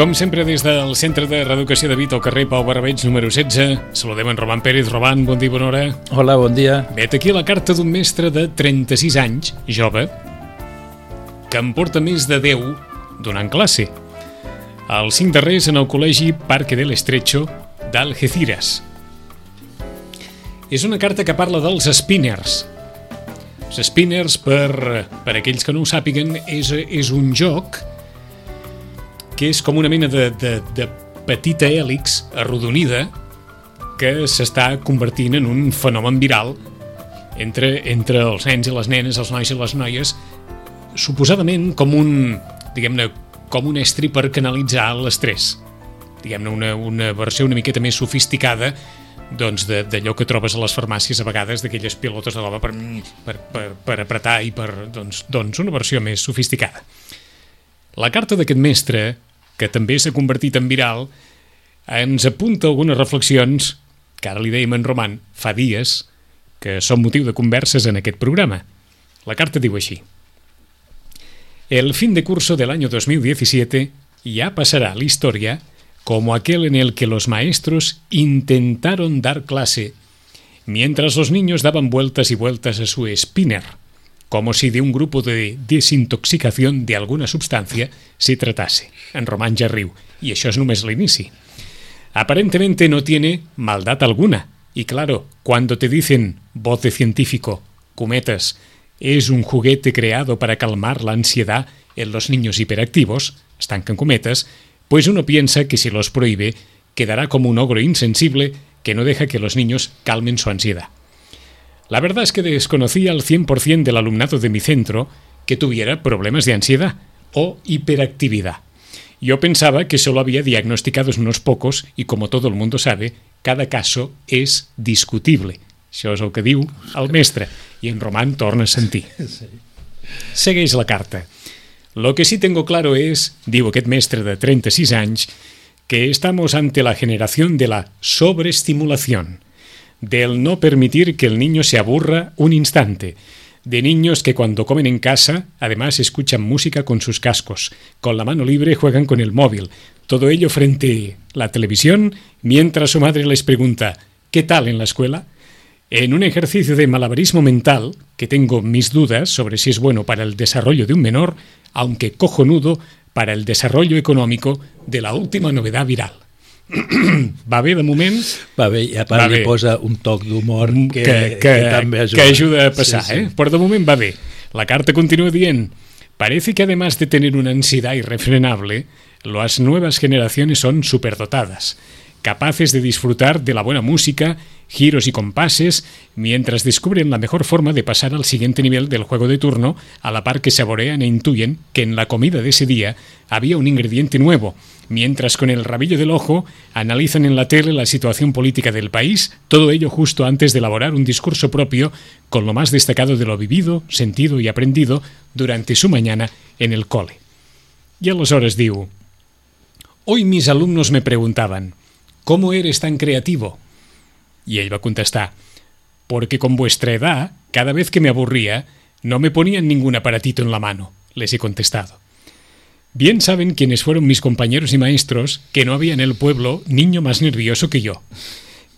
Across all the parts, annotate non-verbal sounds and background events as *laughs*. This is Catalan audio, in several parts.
Com sempre, des del Centre de Reeducació de Vita al carrer Pau Barbeig, número 16, saludem en Roman Pérez. Roman, bon dia, bona hora. Hola, bon dia. Vet aquí la carta d'un mestre de 36 anys, jove, que em porta més de 10 donant classe. Els cinc darrers en el col·legi Parque del Estrecho d'Algeciras. És una carta que parla dels spinners. Els spinners, per, per aquells que no ho sàpiguen, és, és un joc que és com una mena de, de, de petita hèlix arrodonida que s'està convertint en un fenomen viral entre, entre els nens i les nenes, els nois i les noies, suposadament com un, diguem-ne, com un estri per canalitzar l'estrès. Diguem-ne, una, una versió una miqueta més sofisticada doncs d'allò que trobes a les farmàcies a vegades d'aquelles pilotes de l'home per, per, per, per apretar i per, doncs, doncs una versió més sofisticada. La carta d'aquest mestre que també s'ha convertit en viral, ens apunta algunes reflexions que ara li dèiem en Roman fa dies, que són motiu de converses en aquest programa. La carta diu així. El fin de curso del año 2017 ya pasará a la historia como aquel en el que los maestros intentaron dar clase mientras los niños daban vueltas y vueltas a su spinner, como si de un grupo de desintoxicación de alguna substancia se tratase. En Román ja riu, y això és només l'inici. Aparentemente no tiene maldad alguna, y claro, cuando te dicen voz de científico, cometas, es un juguete creado para calmar la ansiedad en los niños hiperactivos, estancan cometas, pues uno piensa que si los prohíbe, quedará como un ogro insensible que no deja que los niños calmen su ansiedad. La verdad es que desconocía al 100% del alumnado de mi centro que tuviera problemas de ansiedad o hiperactividad. Yo pensaba que solo había diagnosticados unos pocos y como todo el mundo sabe, cada caso és discutible. Això és el que diu el mestre i en Román torna a sentir. *laughs* Segueix la carta. Lo que sí tengo claro es, diu aquest mestre de 36 anys, que estamos ante la generación de la sobreestimulación del no permitir que el niño se aburra un instante, de niños que cuando comen en casa además escuchan música con sus cascos, con la mano libre juegan con el móvil, todo ello frente a la televisión mientras su madre les pregunta ¿qué tal en la escuela? En un ejercicio de malabarismo mental, que tengo mis dudas sobre si es bueno para el desarrollo de un menor, aunque cojonudo para el desarrollo económico de la última novedad viral. Va bé de moment? Va bé, i a part li posa un toc d'humor mm, que, que, que, que, també ajuda. Que ajuda a passar, sí, sí. eh? Però de moment va bé. La carta continua dient Parece que además de tener una ansiedad irrefrenable, las nuevas generaciones son superdotadas, capaces de disfrutar de la buena música giros y compases, mientras descubren la mejor forma de pasar al siguiente nivel del juego de turno, a la par que saborean e intuyen que en la comida de ese día había un ingrediente nuevo, mientras con el rabillo del ojo analizan en la tele la situación política del país, todo ello justo antes de elaborar un discurso propio con lo más destacado de lo vivido, sentido y aprendido durante su mañana en el cole. Y a los horas digo, hoy mis alumnos me preguntaban, ¿cómo eres tan creativo? Y ella va contestar, porque con vuestra edad, cada vez que me aburría, no me ponían ningún aparatito en la mano, les he contestado. Bien saben quienes fueron mis compañeros y maestros que no había en el pueblo niño más nervioso que yo.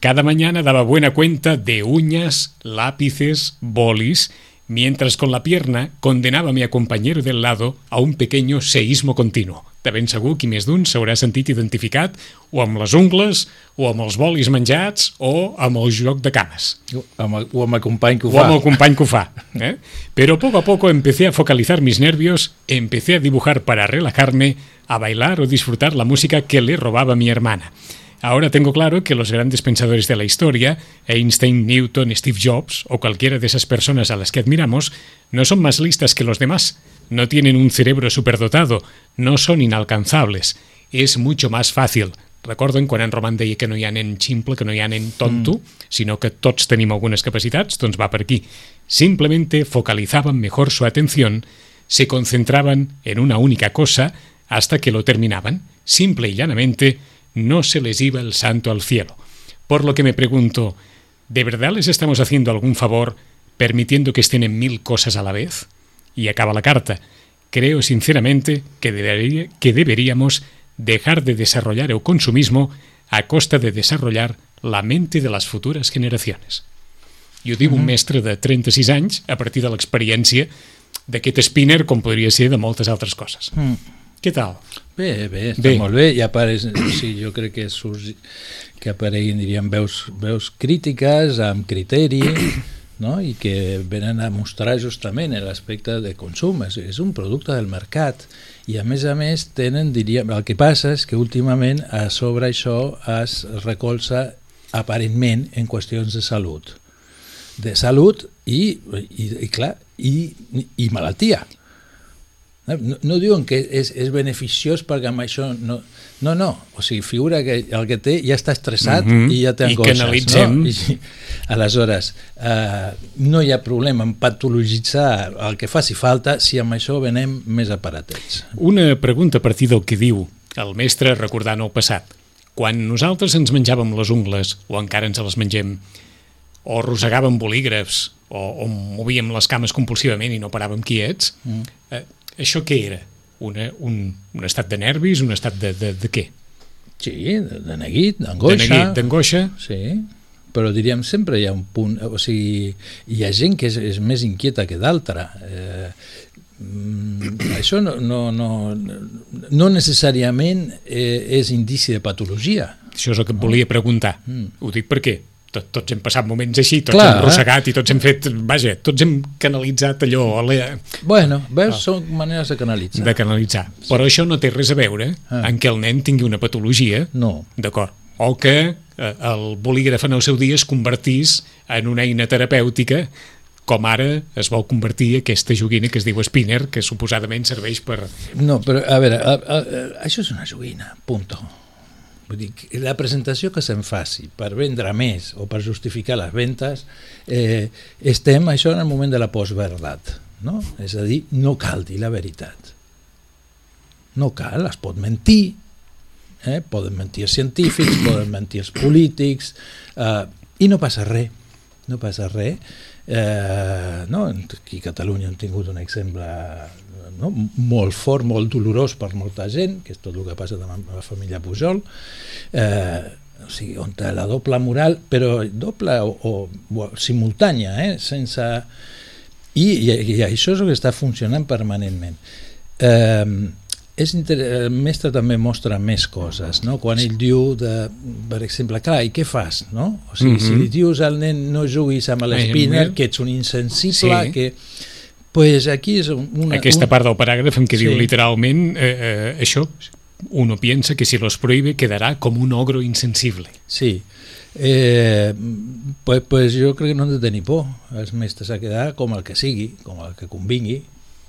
Cada mañana daba buena cuenta de uñas, lápices, bolis, mientras con la pierna condenaba a mi compañero del lado a un pequeño seísmo continuo. De ben segur qui més d'un s'haurà sentit identificat o amb les ungles, o amb els bolis menjats, o amb el joc de cames. O amb el, o amb el company que ho o fa. O amb el company que ho fa. ¿eh? Pero poco a poco empecé a focalizar mis nervios, empecé a dibujar para relajarme, a bailar o disfrutar la música que le robaba mi hermana. Ahora tengo claro que los grandes pensadores de la historia, Einstein, Newton, Steve Jobs o cualquiera de esas personas a las que admiramos, no son más listas que los demás, no tienen un cerebro superdotado, no son inalcanzables. Es mucho más fácil Recorden quan en Roman deia que no hi ha nen ximple, que no hi ha nen tonto, mm. sinó que tots tenim algunes capacitats? Doncs va per aquí. Simplemente focalizaban mejor su atención, se concentraban en una única cosa hasta que lo terminaban. Simple y llanamente, no se les iba el santo al cielo. Por lo que me pregunto, ¿de verdad les estamos haciendo algún favor permitiendo que estén en mil cosas a la vez? Y acaba la carta. Creo sinceramente que, debería, que deberíamos dejar de desarrollar el consumismo a costa de desarrollar la mente de les futures generacions. I ho diu uh -huh. un mestre de 36 anys a partir de l'experiència d'aquest spinner com podria ser de moltes altres coses. Mm. Què tal? Bé, bé, està bé. molt bé. I a part, *clears throat* sí, jo crec que, surgi, que apareguin, diríem, veus, veus crítiques amb criteri *clears throat* no? i que venen a mostrar justament l'aspecte de consum. És, és un producte del mercat i a més a més tenen, diríem, el que passa és que últimament a sobre això es recolza aparentment en qüestions de salut. De salut i, i, i clar, i, i malaltia. No, no diuen que és, és beneficiós perquè amb això no... No, no, o sigui, figura que el que té ja està estressat mm -hmm. i ja té angoixes. I que analitzem... No? I, aleshores, eh, no hi ha problema en patologitzar el que faci falta si amb això venem més aparatets. Una pregunta a partir del que diu el mestre recordant el passat. Quan nosaltres ens menjàvem les ungles, o encara ens les mengem, o arrossegàvem bolígrafs, o, o movíem les cames compulsivament i no paràvem quiets, mm. eh, això què era? Una, un, un estat de nervis, un estat de, de, de què? Sí, de, de neguit, d'angoixa. De neguit, d'angoixa. Sí, però diríem sempre hi ha un punt, o sigui, hi ha gent que és, és més inquieta que d'altra. Eh, mm, això no, no, no, no necessàriament eh, és indici de patologia. Això és el que et volia preguntar. Mm. Ho dic per què? Tot, tots hem passat moments així, tots Clar, hem arrossegat eh? i tots hem fet, vaja, tots hem canalitzat allò. Ale... Bueno, veus, oh. són maneres de canalitzar. De canalitzar. Sí. Però això no té res a veure ah. en què el nen tingui una patologia. No. D'acord. O que eh, el bolígraf en el seu dia es convertís en una eina terapèutica com ara es vol convertir aquesta joguina que es diu spinner, que suposadament serveix per... No, però a veure, a, a, a, això és una joguina, punto Vull dir, la presentació que se'n faci per vendre més o per justificar les ventes, eh, estem això en el moment de la postverdat. No? És a dir, no cal dir la veritat. No cal, es pot mentir, eh? poden mentir els científics, *coughs* poden mentir els polítics, eh, i no passa res. No passa res. Eh, no? Aquí a Catalunya hem tingut un exemple no? molt fort, molt dolorós per molta gent, que és tot el que passa amb la família Pujol, eh, o sigui, on la doble moral, però doble o, o, o simultània, eh? sense... I, i, I això és el que està funcionant permanentment. Eh, és inter... el mestre també mostra més coses, no? quan ell diu, de, per exemple, clar, i què fas? No? O sigui, mm -hmm. si li dius al nen no juguis amb l'espinner, que ets un insensible, sí. que pues aquí és una... Aquesta part del paràgraf en què sí. diu literalment eh, eh, això, uno piensa que si los prohíbe quedará como un ogro insensible. Sí, eh, pues, pues jo crec que no han de tenir por els mestres a quedar com el que sigui, com el que convingui,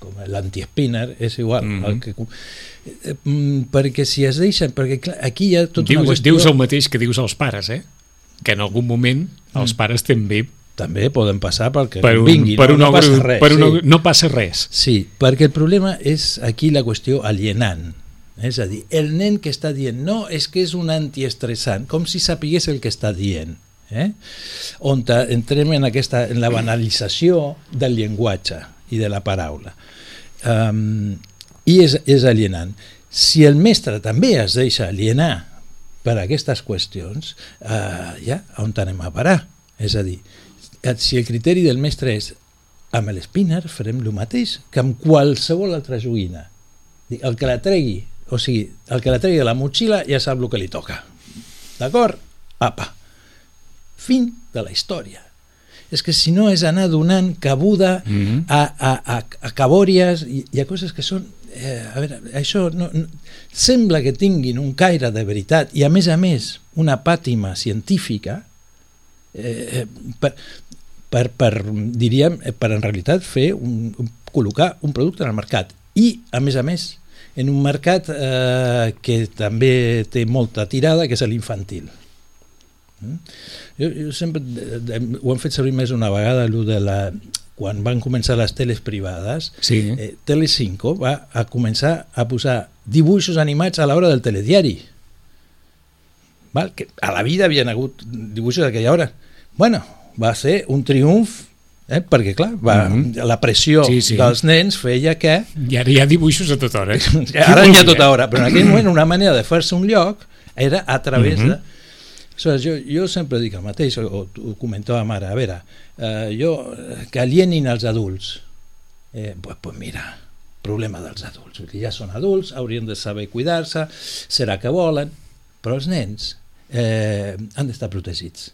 com l'anti-spinner, és igual. Mm -hmm. el que, eh, perquè si es deixen, perquè clar, aquí hi ha tota dius, una qüestió... Dius el mateix que dius als pares, eh? que en algun moment els mm. pares també també poden passar perquè per un, vingui, per no, no passa res. Per un, sí. No passa res. Sí, perquè el problema és aquí la qüestió alienant. És a dir, el nen que està dient no, és que és un antiestressant, com si sapigués el que està dient. Eh? On entrem en, aquesta, en la banalització del llenguatge i de la paraula. Um, I és, és alienant. Si el mestre també es deixa alienar per aquestes qüestions, uh, ja, on anem a parar? És a dir, Eh, si el criteri del mestre és amb l'spinner farem el mateix que amb qualsevol altra joguina. El que la tregui, o sigui, el que la tregui de la motxilla ja sap el que li toca. D'acord? Apa. Fin de la història. És que si no és anar donant cabuda mm -hmm. a, a, a, a cabòries i, i a coses que són... Eh, a veure, això no, no, sembla que tinguin un caire de veritat i a més a més una pàtima científica eh, eh per, per, per, diríem, per en realitat fer un, un, col·locar un producte en el mercat i, a més a més, en un mercat eh, que també té molta tirada, que és l'infantil. Mm? Jo, jo sempre de, de, ho hem fet servir més una vegada, allò de la, quan van començar les teles privades, Sí. eh, Telecinco va a començar a posar dibuixos animats a l'hora del telediari. Val? Que a la vida havien hagut dibuixos d'aquella hora. Bueno, va ser un triomf eh? perquè clar, va, Mhm. la pressió Sí, sí. dels nens feia que I ara hi ha dibuixos a tota hora. eh? *laughs* ara n'hi ha vols tota hora, però en aquell moment una manera de fer-se un lloc era a través Mhm. de... Aleshores, jo, jo sempre dic el mateix, o, ho comentàvem ara, a veure, eh, jo, que alienin els adults, eh, pues, pues mira, problema dels adults, perquè ja són adults, haurien de saber cuidar-se, serà que volen, però els nens eh, han d'estar protegits.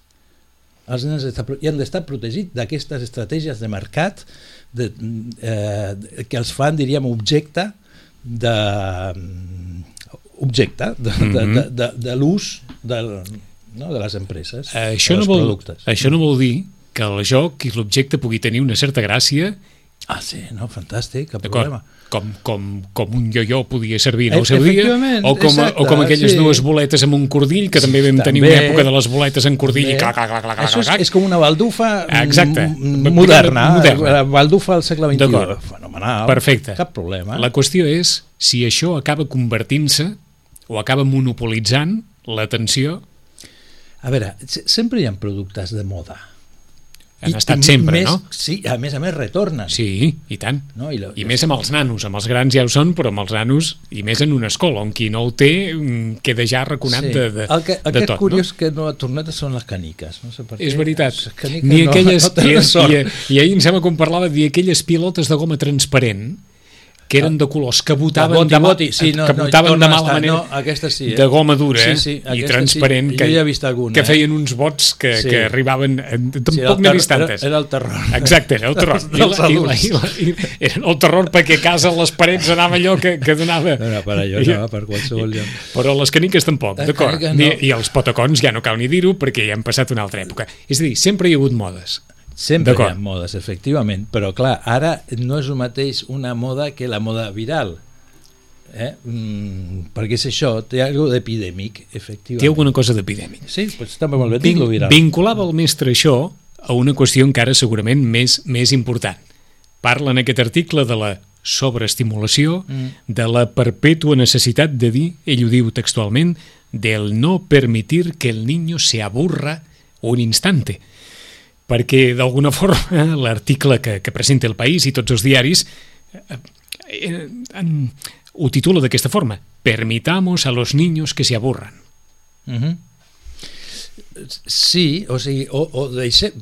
Els nens i han d'estar protegits d'aquestes estratègies de mercat de, eh, que els fan, diríem, objecte de objecte de, de, Mhm. de, de, de l'ús del, no, de les empreses, Eh, Això no, vol, productes. això no vol dir que el joc i l'objecte pugui tenir una certa gràcia Ah, sí, no, fantàstic, cap problema. Com, com, com un yo-yo podia servir en el seu dia, o com, exacte, o com aquelles sí. dues boletes amb un cordill, que també vam tenir També. una època de les boletes en cordill i clac, clac, clac, clac, Això és, clac, és com una baldufa Exacte. moderna, Moderna. la baldufa del segle XXI. Fenomenal. Perfecte. Cap problema. La qüestió és si això acaba convertint-se o acaba monopolitzant l'atenció A veure, se- sempre hi ha productes de moda. Han estat sempre, més, no? Sí, a més a més retornen. Sí, i tant. No? I, la, I més amb els nanos, amb els grans ja ho són, però amb els nanos, i més en una escola, on qui no el té mm, queda ja raconat Sí. de, de, el que, el de que tot. és curiós que no ha tornat són les caniques. No sé per No? què. És veritat. Les caniques Ni no, aquelles, no tenen i, i, I ahir em sembla que em parlava d'aquelles pilotes de goma transparent que eren de colors que botaven boti, de, boti, sí, no, que no, botaven torna de mala estar, manera no, aquesta sí, eh? de goma dura Sí, eh? sí, i transparent sí. que, Jo ja he vist alguna, que eh? feien uns bots que, Sí. que arribaven eh, Sí, tampoc el n'he vist tantes Era, era el terror. Exacte, era el *laughs* terror. I, la, i, la, i, la, i, eren el terror perquè a casa les parets anava allò que, que donava... No era per allò, no, per qualsevol lloc. Però les caniques tampoc, Les d'acord. no. I, I els potacons ja no cal ni dir-ho perquè ja han passat una altra època. És a dir, sempre hi ha hagut modes. Sempre hi ha modes, efectivament, però clar, ara no és el mateix una moda que la moda viral. Eh? Mm, perquè és això, té alguna d'epidèmic, efectivament. Té alguna cosa d'epidèmic. Sí, pues també molt bé Vin, viral. vinculava el mestre això a una qüestió encara segurament més, més important. Parla en aquest article de la sobreestimulació, Mm. de la perpètua necessitat de dir, ell ho diu textualment, del no permitir que el niño se aburra un instante. Perquè, d'alguna forma, *laughs* l'article que, que presenta el País i tots els diaris eh, eh, en, ho titula d'aquesta forma. Permitamos a los niños que se aburran. Mhm. Sí, o sigui, o, o deixem,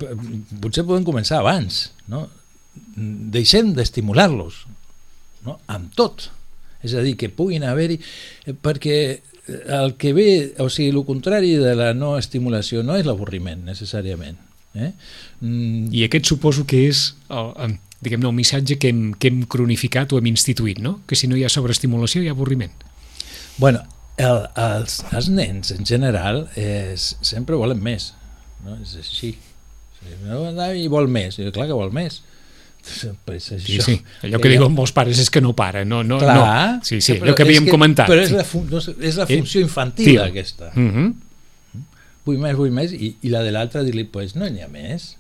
potser podem començar abans, no? Deixem d'estimular-los, no? Amb tot. És a dir, que puguin haver-hi... eh, Perquè el que ve, o sigui, el contrari de la no estimulació no és l'avorriment, necessàriament. Eh? Mm, I aquest suposo que és el, diguem-ne, el missatge que hem, que hem cronificat o hem instituït, no? Que si no hi ha sobreestimulació hi ha avorriment. Bueno, el, els, els nens en general és, sempre volen més, no? és així. Sí, I vol més, i clar que vol més. Pues Sí, això, sí. Allò que ja- diuen molts pares és que no para. No, no, Clar, no. Sí, sí, però allò que havíem comentat. Però és la, fun no, és la Eh, funció infantil, tio. aquesta. Uh -huh. Vull més, vull més, i, i la de l'altre dir-li, pues no n'hi ha més.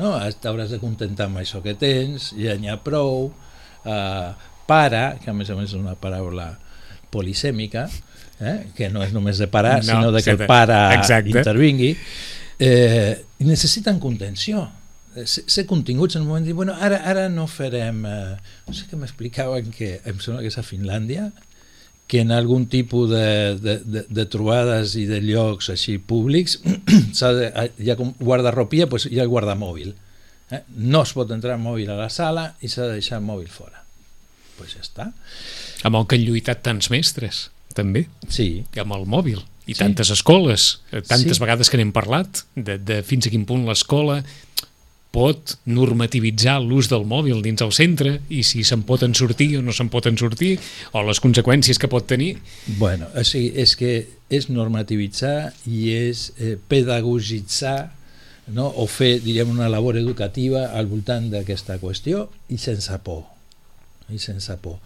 No, t'hauràs de contentar amb això que tens, ja n'hi ha prou. Uh, para, que a més a més és una paraula polisèmica, eh? que no és només de parar, No, sinó de que el pare Exacte. intervingui, eh, necessiten contenció Eh, ser, ser continguts en un moment de dir, bueno, ara, ara no farem eh, no sé què m'explicaven que em sembla que és a Finlàndia que en algun tipus de, de, de, de trobades i de llocs així públics *clears throat* de, hi ha com guardarropia, doncs hi ha el guardamòbil eh? no es pot entrar amb mòbil a la sala i s'ha de deixar el mòbil fora doncs pues ja està Amb el que han lluitat tants mestres, també, sí, i amb el mòbil. I Sí. tantes escoles, tantes Sí. vegades que n'hem parlat, de, de fins a quin punt l'escola pot normativitzar l'ús del mòbil dins el centre i si se'n poden sortir o no se'n poden sortir o les conseqüències que pot tenir Bueno, o sigui, és que és normativitzar i és eh, pedagogitzar no? o fer, diríem, una labor educativa al voltant d'aquesta qüestió i sense por. I sense por.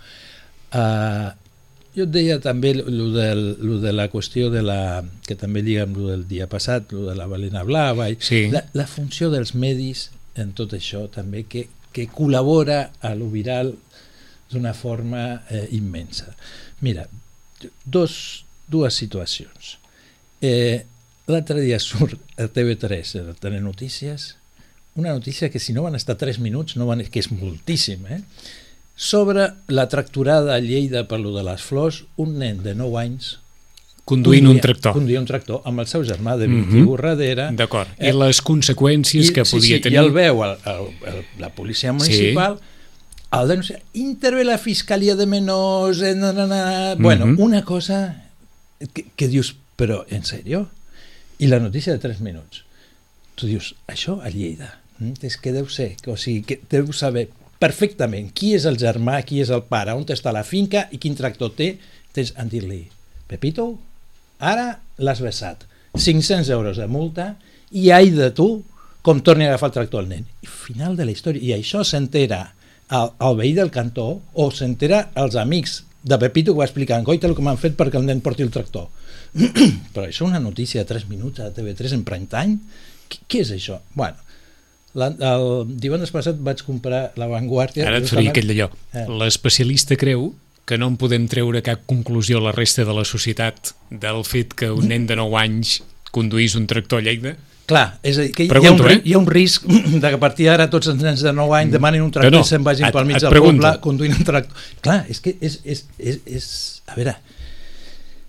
Uh, jo et deia també lo, del, lo de la qüestió de la, que també lliga amb lo del dia passat, lo de la balena blava, i Sí. la, la funció dels medis en tot això també, que, que col·labora a lo viral d'una forma eh, immensa. Mira, dos, dues situacions. Eh, L'altre dia surt a TV3, a Telenotícies, una notícia que si no van estar 3 minuts, no van, que és moltíssim, eh? sobre la tracturada a Lleida per lo de les flors, un nen de 9 anys Conduint un tractor. conduïa un tractor amb el seu germà de 21 Mhm. mm -hmm. darrere D'acord. Eh, I les conseqüències que sí, podia sí, tenir... I el veu el, el, el, la policia municipal, sí. el denuncia, intervé la Fiscalia de Menors, eh, na, na, na. bueno, Mhm. una cosa que, que dius, però en sèrio? I la notícia de 3 minuts. Tu dius, això a Lleida, mm? és que deu ser, que, o sigui, que deu saber perfectament qui és el germà, qui és el pare, on està la finca i quin tractor té, tens en dir-li, Pepito, ara l'has vessat, 500 euros de multa i ai de tu com torni a agafar el tractor al nen. I final de la història. I això s'entera el, el veí del cantó o s'entera els amics de Pepito que va explicant, goita el que m'han fet perquè el nen porti el tractor. *clears throat* Però això és una notícia de 3 minuts a TV3 en prime time? Què, què és això? Bueno, la, el divendres passat vaig comprar La Vanguardia. Ara et faria aquell d'allò. Eh. L'especialista creu que no en podem treure cap conclusió a la resta de la societat del fet que un nen de 9 anys conduís un tractor a Lleida? Clar, és a dir, que hi, ha Pregunto, un, ri- eh? hi ha un risc *clears throat* de que a partir d'ara tots els nens de 9 anys demanin un tractor no, i se'n vagin et- pel mig del poble conduint un tractor. Clar, és que és, és, és, és a veure,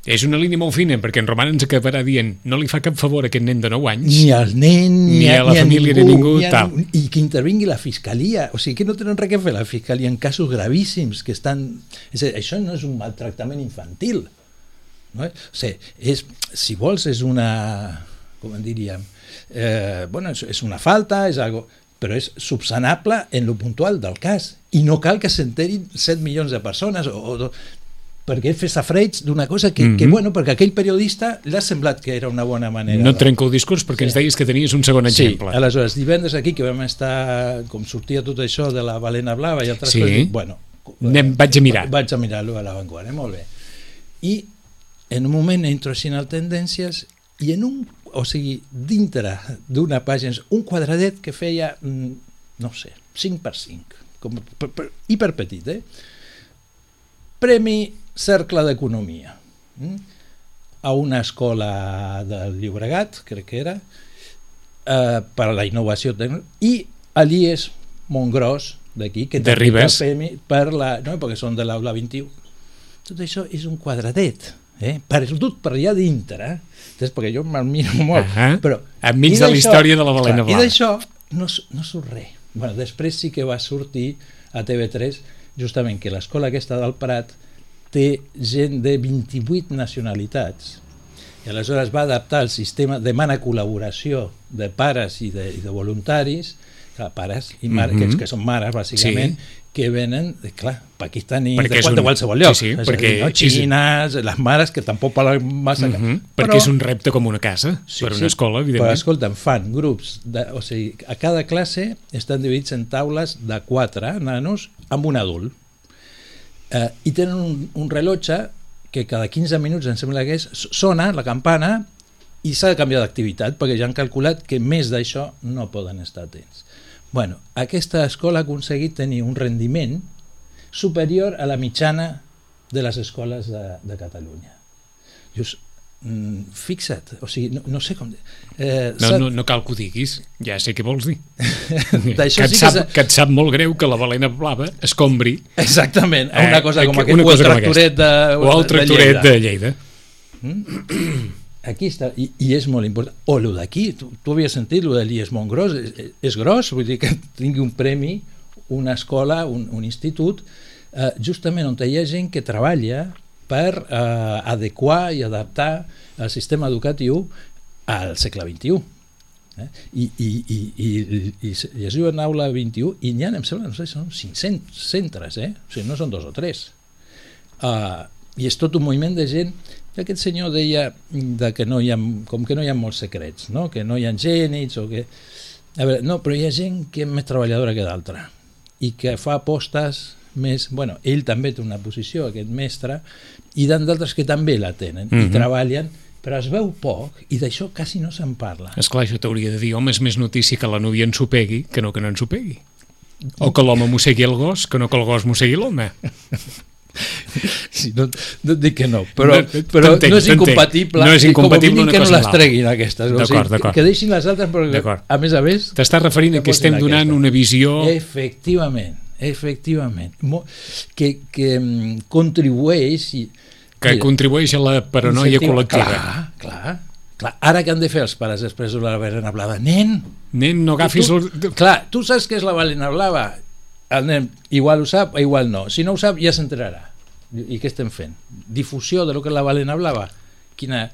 És una línia molt fina, perquè en Roman ens acabarà dient no li fa cap favor a aquest nen de 9 anys. ni al nen, ni, Ni a la família, ni a ningú, a tal. ningú, i que intervingui la fiscalia, o sigui que no tenen res a fer la fiscalia en casos gravíssims que estan... És dir, això no és un maltractament infantil, no? o sigui, és, si vols és una, com en diríem, eh, bueno, és, és una falta, és algo, però és subsanable en lo puntual del cas i no cal que s'enterin 7 milions de persones o, o perquè fes afreig d'una cosa que, mm -hmm. que, Mhm. bueno, perquè aquell periodista li ha semblat que era una bona manera. No trenco el discurs perquè Sí. ens deies que tenies un segon exemple. Sí, aleshores, divendres aquí, que vam estar, com sortia tot això de la balena blava i altres Sí. coses, dic, bueno, Anem- vaig a mirar. Vaig a mirar-lo a l'avantguarda, molt bé. I en un moment entro així en el Tendències i en un, o sigui, dintre d'una pàgina, un quadradet que feia, mm, no sé, 5 per 5, com, per, per, hiperpetit, eh? Premi Cercle d'Economia mm? a una escola del Llobregat, crec que era, eh, per a la innovació i a l'IES Montgròs, d'aquí, que De Ribes. per la, no, perquè són de l'aula 21. Tot això és un quadradet, eh? perdut per allà dintre, eh? Entonces, perquè jo me'l miro molt, Ahà. però... Enmig de la història de la balena blava. I d'això no, no surt res. Bueno, després sí que va sortir a TV3 justament que l'escola aquesta del Prat té gent de 28 nacionalitats i aleshores va adaptar el sistema, demana col·laboració de pares i de, i de voluntaris clar, pares i mares, mm -hmm. que són mares bàsicament, Sí. que venen, de, clar, pakistanis, Perquè de, de qualsevol lloc, sí, sí, perquè dir, no? xines, les mares que tampoc parlen massa... Uh -huh. però- Perquè és un repte com una casa, sí, per una escola, Però evidentment. escolta'm, fan grups, de, o sigui, a cada classe estan dividits en taules de quatre nanos amb un adult. Eh, I tenen un, un rellotge que cada 15 minuts, em sembla que és, sona la campana i s'ha de canviar d'activitat perquè ja han calculat que més d'això no poden estar atents. Bueno, aquesta escola ha aconseguit tenir un rendiment superior a la mitjana de les escoles de, de Catalunya. Dius, mm, fixa't, o sigui, no, no sé com... Eh, No, no, no cal que ho diguis, ja sé què vols dir. *laughs* Que, et sí que sap, s'ha- que et sap molt greu que la balena blava escombri Exactament, a Eh, una cosa com que- aquest, una o el cosa com tractoret de, o el tractoret de de Lleida. Lleida. *clears throat* Aquí està, i, i és molt important. O el d'aquí, tu, tu havies sentit, el de l'IES Montgros, és, és gros, vull dir que tingui un premi, una escola, un, un institut, eh, justament on hi ha gent que treballa per eh, adequar i adaptar el sistema educatiu al segle XXI. Eh? I, i, i, i, i, i es diu en aula 21 i n'hi ha, em sembla, no sé, són 500 centres, eh? o sigui, no són dos o tres. Uh, I és tot un moviment de gent que aquest senyor deia de que no hi ha, com que no hi ha molts secrets, no? que no hi ha gènits o que... A veure, no, però hi ha gent que és més treballadora que d'altra i que fa apostes més... Bueno, ell també té una posició, aquest mestre, i d'altres que també la tenen mm -hmm. i Mhm. treballen, però es veu poc i d'això quasi no se'n parla. És clar, això t'hauria de dir, home, és més notícia que la núvia ensopegui que no que no ensopegui. O que l'home mossegui el gos que no que el gos mossegui l'home. *laughs* Sí, no, no et dic que no, però, No, però no és incompatible, No és i com a incompatible que no les treguin aquestes. O sigui, que deixin les altres, però a més a més... T'estàs referint a que estem donant aquesta. una visió... Efectivament, efectivament. Que, que mm, contribueix... I, que Mira, contribueix a la paranoia col·lectiva. Clar, clar, clar. Ara que han de fer els pares després de la balena blava? Nen, Nen, no agafis... tu, El... clar, tu saps què és la balena blava? El nen igual ho sap o igual no. Si no ho sap, ja s'enterarà. I, I què estem fent? Difusió de lo que és la balena blava? Quina...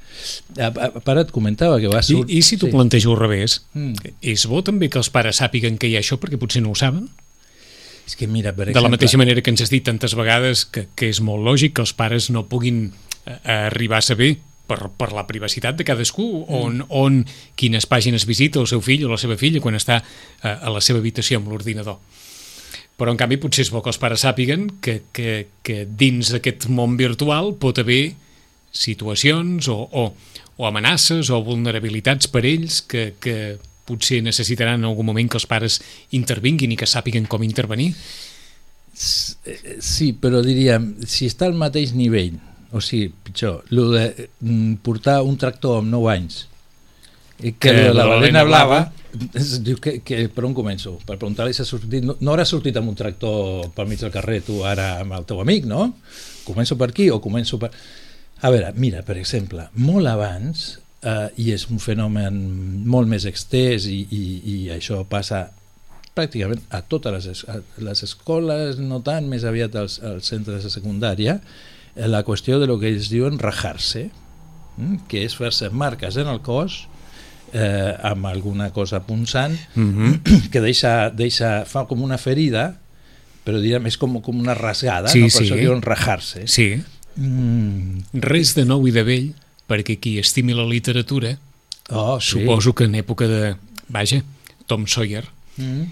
A, a, a part et comentava que va I, sortir... I si t'ho plantejo al revés? Mm. És bo també que els pares sàpiguen que hi ha això perquè potser no ho saben? És que mira, per De exemple... la mateixa manera que ens has dit tantes vegades que, que és molt lògic que els pares no puguin eh, arribar a saber per, per la privacitat de cadascú on, on quines pàgines visita el seu fill o la seva filla quan està eh, a la seva habitació amb l'ordinador. Però, en canvi, potser és bo que els pares sàpiguen que, que, que dins d'aquest món virtual pot haver situacions o, o, o amenaces o vulnerabilitats per ells que, que potser necessitaran en algun moment que els pares intervinguin i que sàpiguen com intervenir. Sí, però diríem, si està al mateix nivell, o sigui, pitjor, lo de mm, portar un tractor amb 9 anys, eh, que, Que la la balena blava, blava. es diu que, que per on començo? Per preguntar-li si ha sortit... No, no haurà sortit amb un tractor pel mig del carrer tu ara amb el teu amic, no? Començo per aquí o començo per... A veure, mira, per exemple, molt abans, eh, i és un fenomen molt més extès i, i, i això passa pràcticament a totes les, es- a les escoles, no tant, més aviat als, als centres de secundària, eh, la qüestió de lo que ells diuen rajar-se, mm, que és fer-se marques en el cos eh, amb alguna cosa punçant Mm *clears throat* que deixa, deixa, fa com una ferida però direm, és com, com una rasgada Sí, no? per sí. això diuen rajar-se Sí, mm. res de nou i de vell, perquè qui estimi la literatura, oh, sí. suposo que en època de, vaja, Tom Sawyer mm.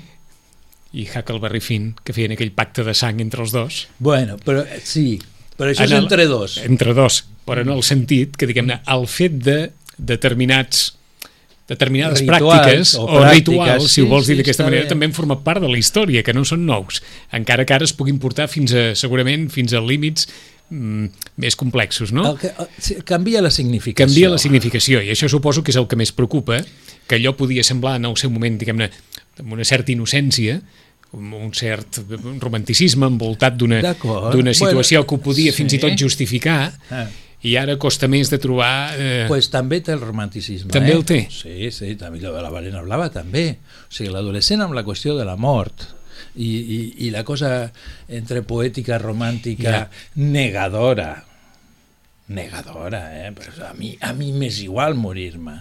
i Huckleberry Finn, que feien aquell pacte de sang entre els dos, bueno, però eh, sí però això En és el- entre dos entre dos, però en el sentit que, diguem-ne, el fet de determinats determinades Rituals pràctiques o o, pràctiques, rituals, si sí, ho vols dir sí, d'aquesta està manera, bé. també han format part de la història, que no són nous, encara que ara es puguin portar fins a, segurament, fins a límits mm, més complexos, no? el que, el, sí, canvia la significació canvia la significació i això suposo que és el que més preocupa que allò podia semblar en el seu moment diguem-ne amb una certa innocència un cert romanticisme envoltat d'una situació Bueno, que ho podia fins i sí. tot justificar Ah. i ara costa més de trobar eh, pues també té el romanticisme També eh? el té? sí, sí, també la balena blava també o sigui, l'adolescent amb la qüestió de la mort i, i, i la cosa entre poètica, romàntica negadora negadora eh? Però a mi, a mi m'és igual morir-me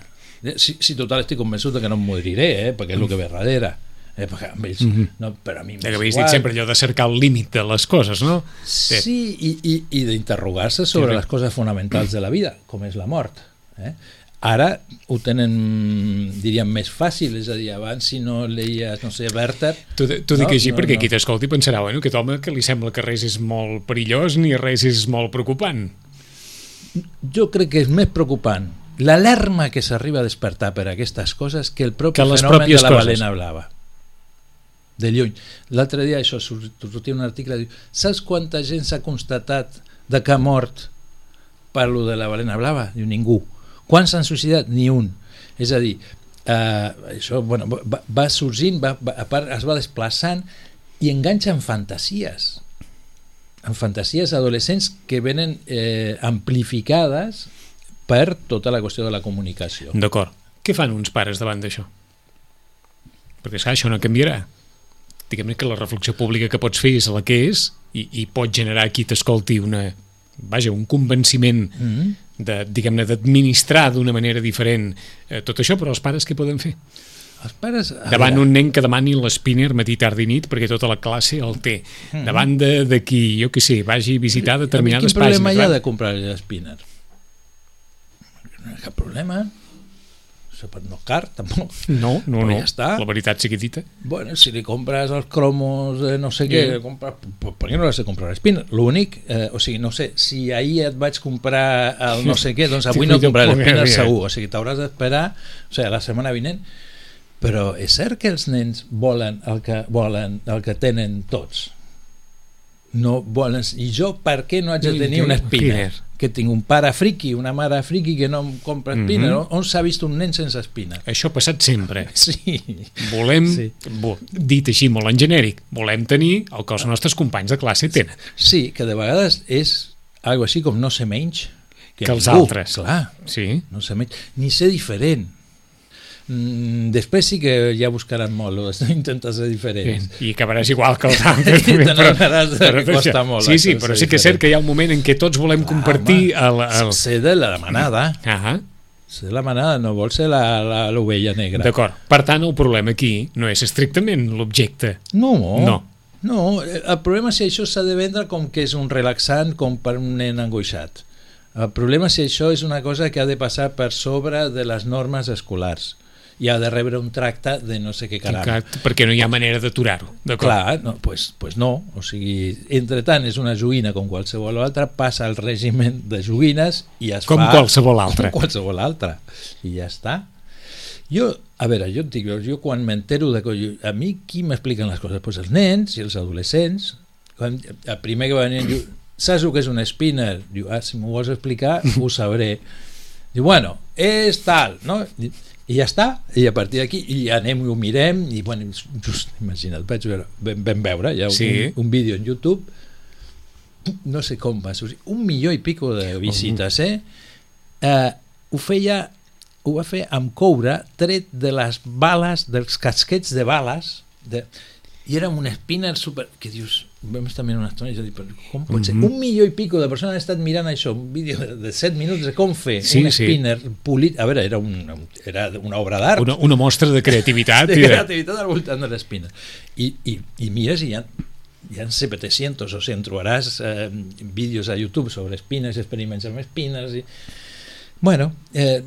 si, si total estic convençut que no em moriré eh? perquè és el que ve darrere eh? perquè amb ells, no, però a mi m'és havies igual dit sempre allò de cercar el límit de les coses, no? Sí, i, i, i d'interrogar-se sobre Sí, les coses fonamentals de la vida, com és la mort. Eh? Ara ho tenen, diríem, més fàcil, és a dir, abans si no leies, no sé, Werther... T'ho dic No, així no, perquè no. qui t'escolti pensarà bueno, aquest home que li sembla que res és molt perillós ni res és molt preocupant. Jo crec que és més preocupant l'alarma que s'arriba a despertar per aquestes coses que el propi Que les fenomen de la coses. balena blava. De lluny. L'altre dia això sortia un article diu, saps quanta gent s'ha constatat de que ha mort per lo de la balena blava? Diu, ningú. Quants s'han suïcidat? Ni un. És a dir, eh, això bueno, va, va sorgint, va, va, a part es va desplaçant i enganxa en fantasies en fantasies adolescents que venen eh, amplificades per tota la qüestió de la comunicació. D'acord. Què fan uns pares davant d'això? Perquè, esclar, això no canviarà. Diguem-ne que la reflexió pública que pots fer és la que és i, i pot generar qui t'escolti una, vaja, un convenciment Mm -hmm. De, diguem-ne, d'administrar d'una manera diferent eh, tot això, però els pares què poden fer? Els pares... Davant veure, un nen que demani l'espinner matí, tard i nit perquè tota la classe el té. Davant de, de qui, jo què sé, vagi a visitar determinades Quin problema pàgines. hi ha de comprar l'espinner? No hi ha cap problema. Però no car, tampoc. No, no, Però no. ja està. La veritat sigui dita. Bueno, si li compres els cromos de no sé què, Sí. compres, per, què no l'has de comprar l'espina? L'únic, eh, o sigui, no sé, si ahir et vaig comprar el no sé què, doncs avui no Sí, compraré l'espina bien. segur, o sigui, t'hauràs d'esperar, o sigui, la setmana vinent, però és cert que els nens volen el que volen, el que tenen tots. No volen... I jo per què no haig de tenir una espina? Que tinc un pare friqui, una mare friqui que no em compra espina. Mhm. no? On s'ha vist un nen sense espina? Això ha passat sempre. *laughs* Sí. Volem, Sí. bo, dit així molt en genèric, volem tenir el que els nostres companys de classe tenen. Sí, que de vegades és algo així com no ser menys Que els ningú. altres. Clar, Sí? no ser menys, ni ser diferent. Mm, després sí que ja buscaran molt lo d'intentar *laughs* ser Bé, diferents. I acabaràs igual que els altres. I *laughs* també, de que això- costa molt, Sí, sí, però ser sí que és cert diferent. que hi ha un moment en què tots volem compartir el... el... Ser de la manada, Ah, ser de la manada, no vol ser la- la- l'ovella negra. D'acord. Per tant, el problema aquí no és estrictament l'objecte. No, No. no, el problema és si això s'ha de vendre com que és un relaxant com per un nen angoixat. El problema és si això és una cosa que ha de passar per sobre de les normes escolars i ha de rebre un tracte de no sé què caram. Que, perquè no hi ha manera d'aturar-ho. Clar, no, pues, pues no. O sigui, entre tant, és una joguina com qualsevol altra, passa al règim de joguines i es Com fa... qualsevol altra. Com qualsevol altra. I ja està. Jo, a veure, jo et dic, jo quan m'entero de que... jo- A mi qui m'expliquen les coses? Pues els nens i els adolescents. Quan, el primer que va venir diu, saps el que és un spinner? Diu, ah, si m'ho vols explicar, ho sabré. Diu, bueno, és tal, no? I ja està, i a partir d'aquí i anem i ho mirem i bueno, just, imagina't, vaig veure, vam, vam veure hi ha Sí. un, un vídeo en YouTube no sé com va sorgir, un milió i pico de visites, eh? eh ho feia ho va fer amb coure tret de les bales, dels casquets de bales de, i era un spinner super... que dius, vam estar mirant una estona i jo dic, com pot ser? Mhm. Un milió i pico de persones han estat mirant això, un vídeo de, de 7 minuts de com fer Sí, un sí. spinner polit, a veure, era, un, era una obra d'art Una, una mostra de creativitat. *laughs* de creativitat al voltant de l'espina i, i, i mires i hi ha hi ha 700 o si en trobaràs eh, vídeos a YouTube sobre espines, experiments amb espines i... bueno, eh,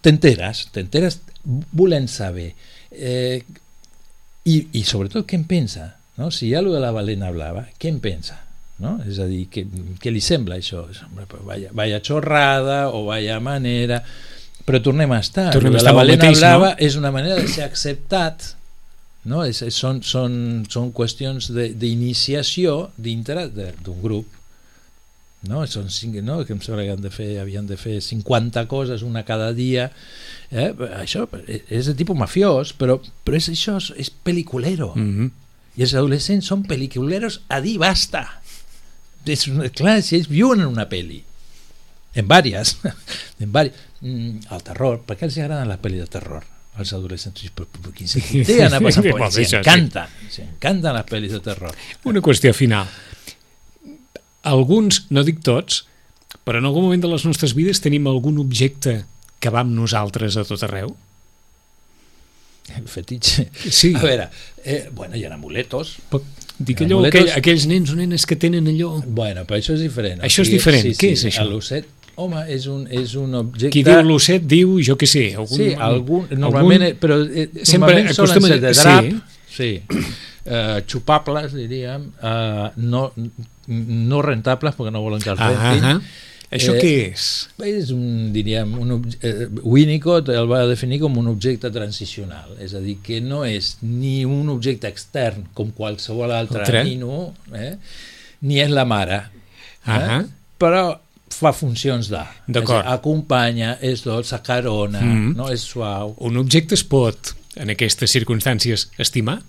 t'enteres t'enteres volent saber eh, i, i sobretot què en pensa no? si hi ha allò de la balena blava què en pensa no? és a dir, què, què li sembla això Hombre, pues vaya, vaya xorrada o vaya manera però tornem a estar Tornem a estar la balena mateix, no? blava és una manera de ser acceptat no? És, és, són, són, són qüestions de- d'iniciació dintre de- d'un grup no? Són cinc, no? que em sembla que han de fer, havien de fer 50 coses una cada dia eh? això és de tipus mafiós però, però és això, és peliculero Mm -hmm. I els adolescents són peliculeros a dir basta és, una- clar, si ells viuen en una peli en vàries *laughs* en vàries. Mm, el terror, per què els agraden les pel·lis de terror als adolescents? Per Vol dir ells? això, sí. encanten, sí. encanten les pel·lis de terror Una qüestió final. Alguns, no dic tots, però en algun moment de les nostres vides tenim algun objecte que va amb nosaltres a tot arreu? Fetitxe Sí. a veure, eh, bueno, hi ha amuletos Pot- Dic allò, amuletos- aquell, aquells nens o nenes que tenen allò... bueno, però això és diferent Això és diferent. sí, Què sí, és això? l'osset, home, és un, és un objecte Qui diu l'osset diu, jo què sé, algun... Sí, algun, normalment, algun- però eh, Sempre normalment solen acostuma- ser de sí. drap, sí, eh, xupables, diríem, eh, no, no rentables perquè no volen que els Ah, rentin. ah, Això Eh, què és? És un, diríem, un, eh, Winnicott el va definir com un objecte transicional, és a dir, que no és ni un objecte extern com qualsevol altre nino, eh, ni és la mare, eh, Ah, però fa funcions de. D'acord. Acompanya, és dolç, acarona, Mhm. no és suau. Un objecte es pot, en aquestes circumstàncies, estimar?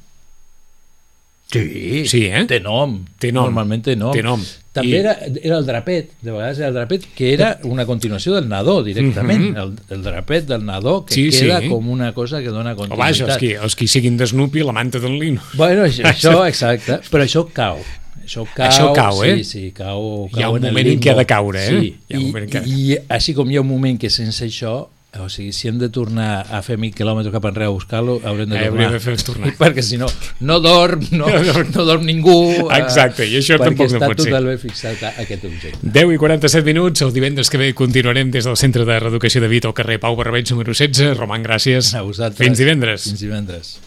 Sí, Sí, eh? té nom. Té nom. Normalment té nom. Té nom. També I- era, era el drapet, de vegades era el drapet, que era una continuació del nadó directament. Mhm. el, el drapet del nadó, que Sí, queda sí. com una cosa que dona O vaja, continuïtat. els qui, els qui siguin de Snoopy, la manta d'en Lino. Bueno, això, *laughs* això, exacte, però això cau. Això cau, Això cau, eh? Sí, sí, cau, Hi ha cau un en moment en què ha de caure, eh? Sí, Hi ha un i, en què- i, i així com hi ha un moment que sense això O sigui, si hem de tornar a fer 1.000 quilòmetres cap enrere a buscar-lo, haurem de Eh, tornar. hauríem de fer tornar. *laughs* Perquè si no, no dorm, no, no dorm ningú. eh, Exacte, i això tampoc no Perquè pot està ser. totalment fixat a aquest objecte. 10 i 47 minuts, el divendres que ve continuarem des del Centre de Reeducació de Vita al carrer Pau Barbeig número 16. Roman, gràcies. A vosaltres. Fins divendres. Fins divendres.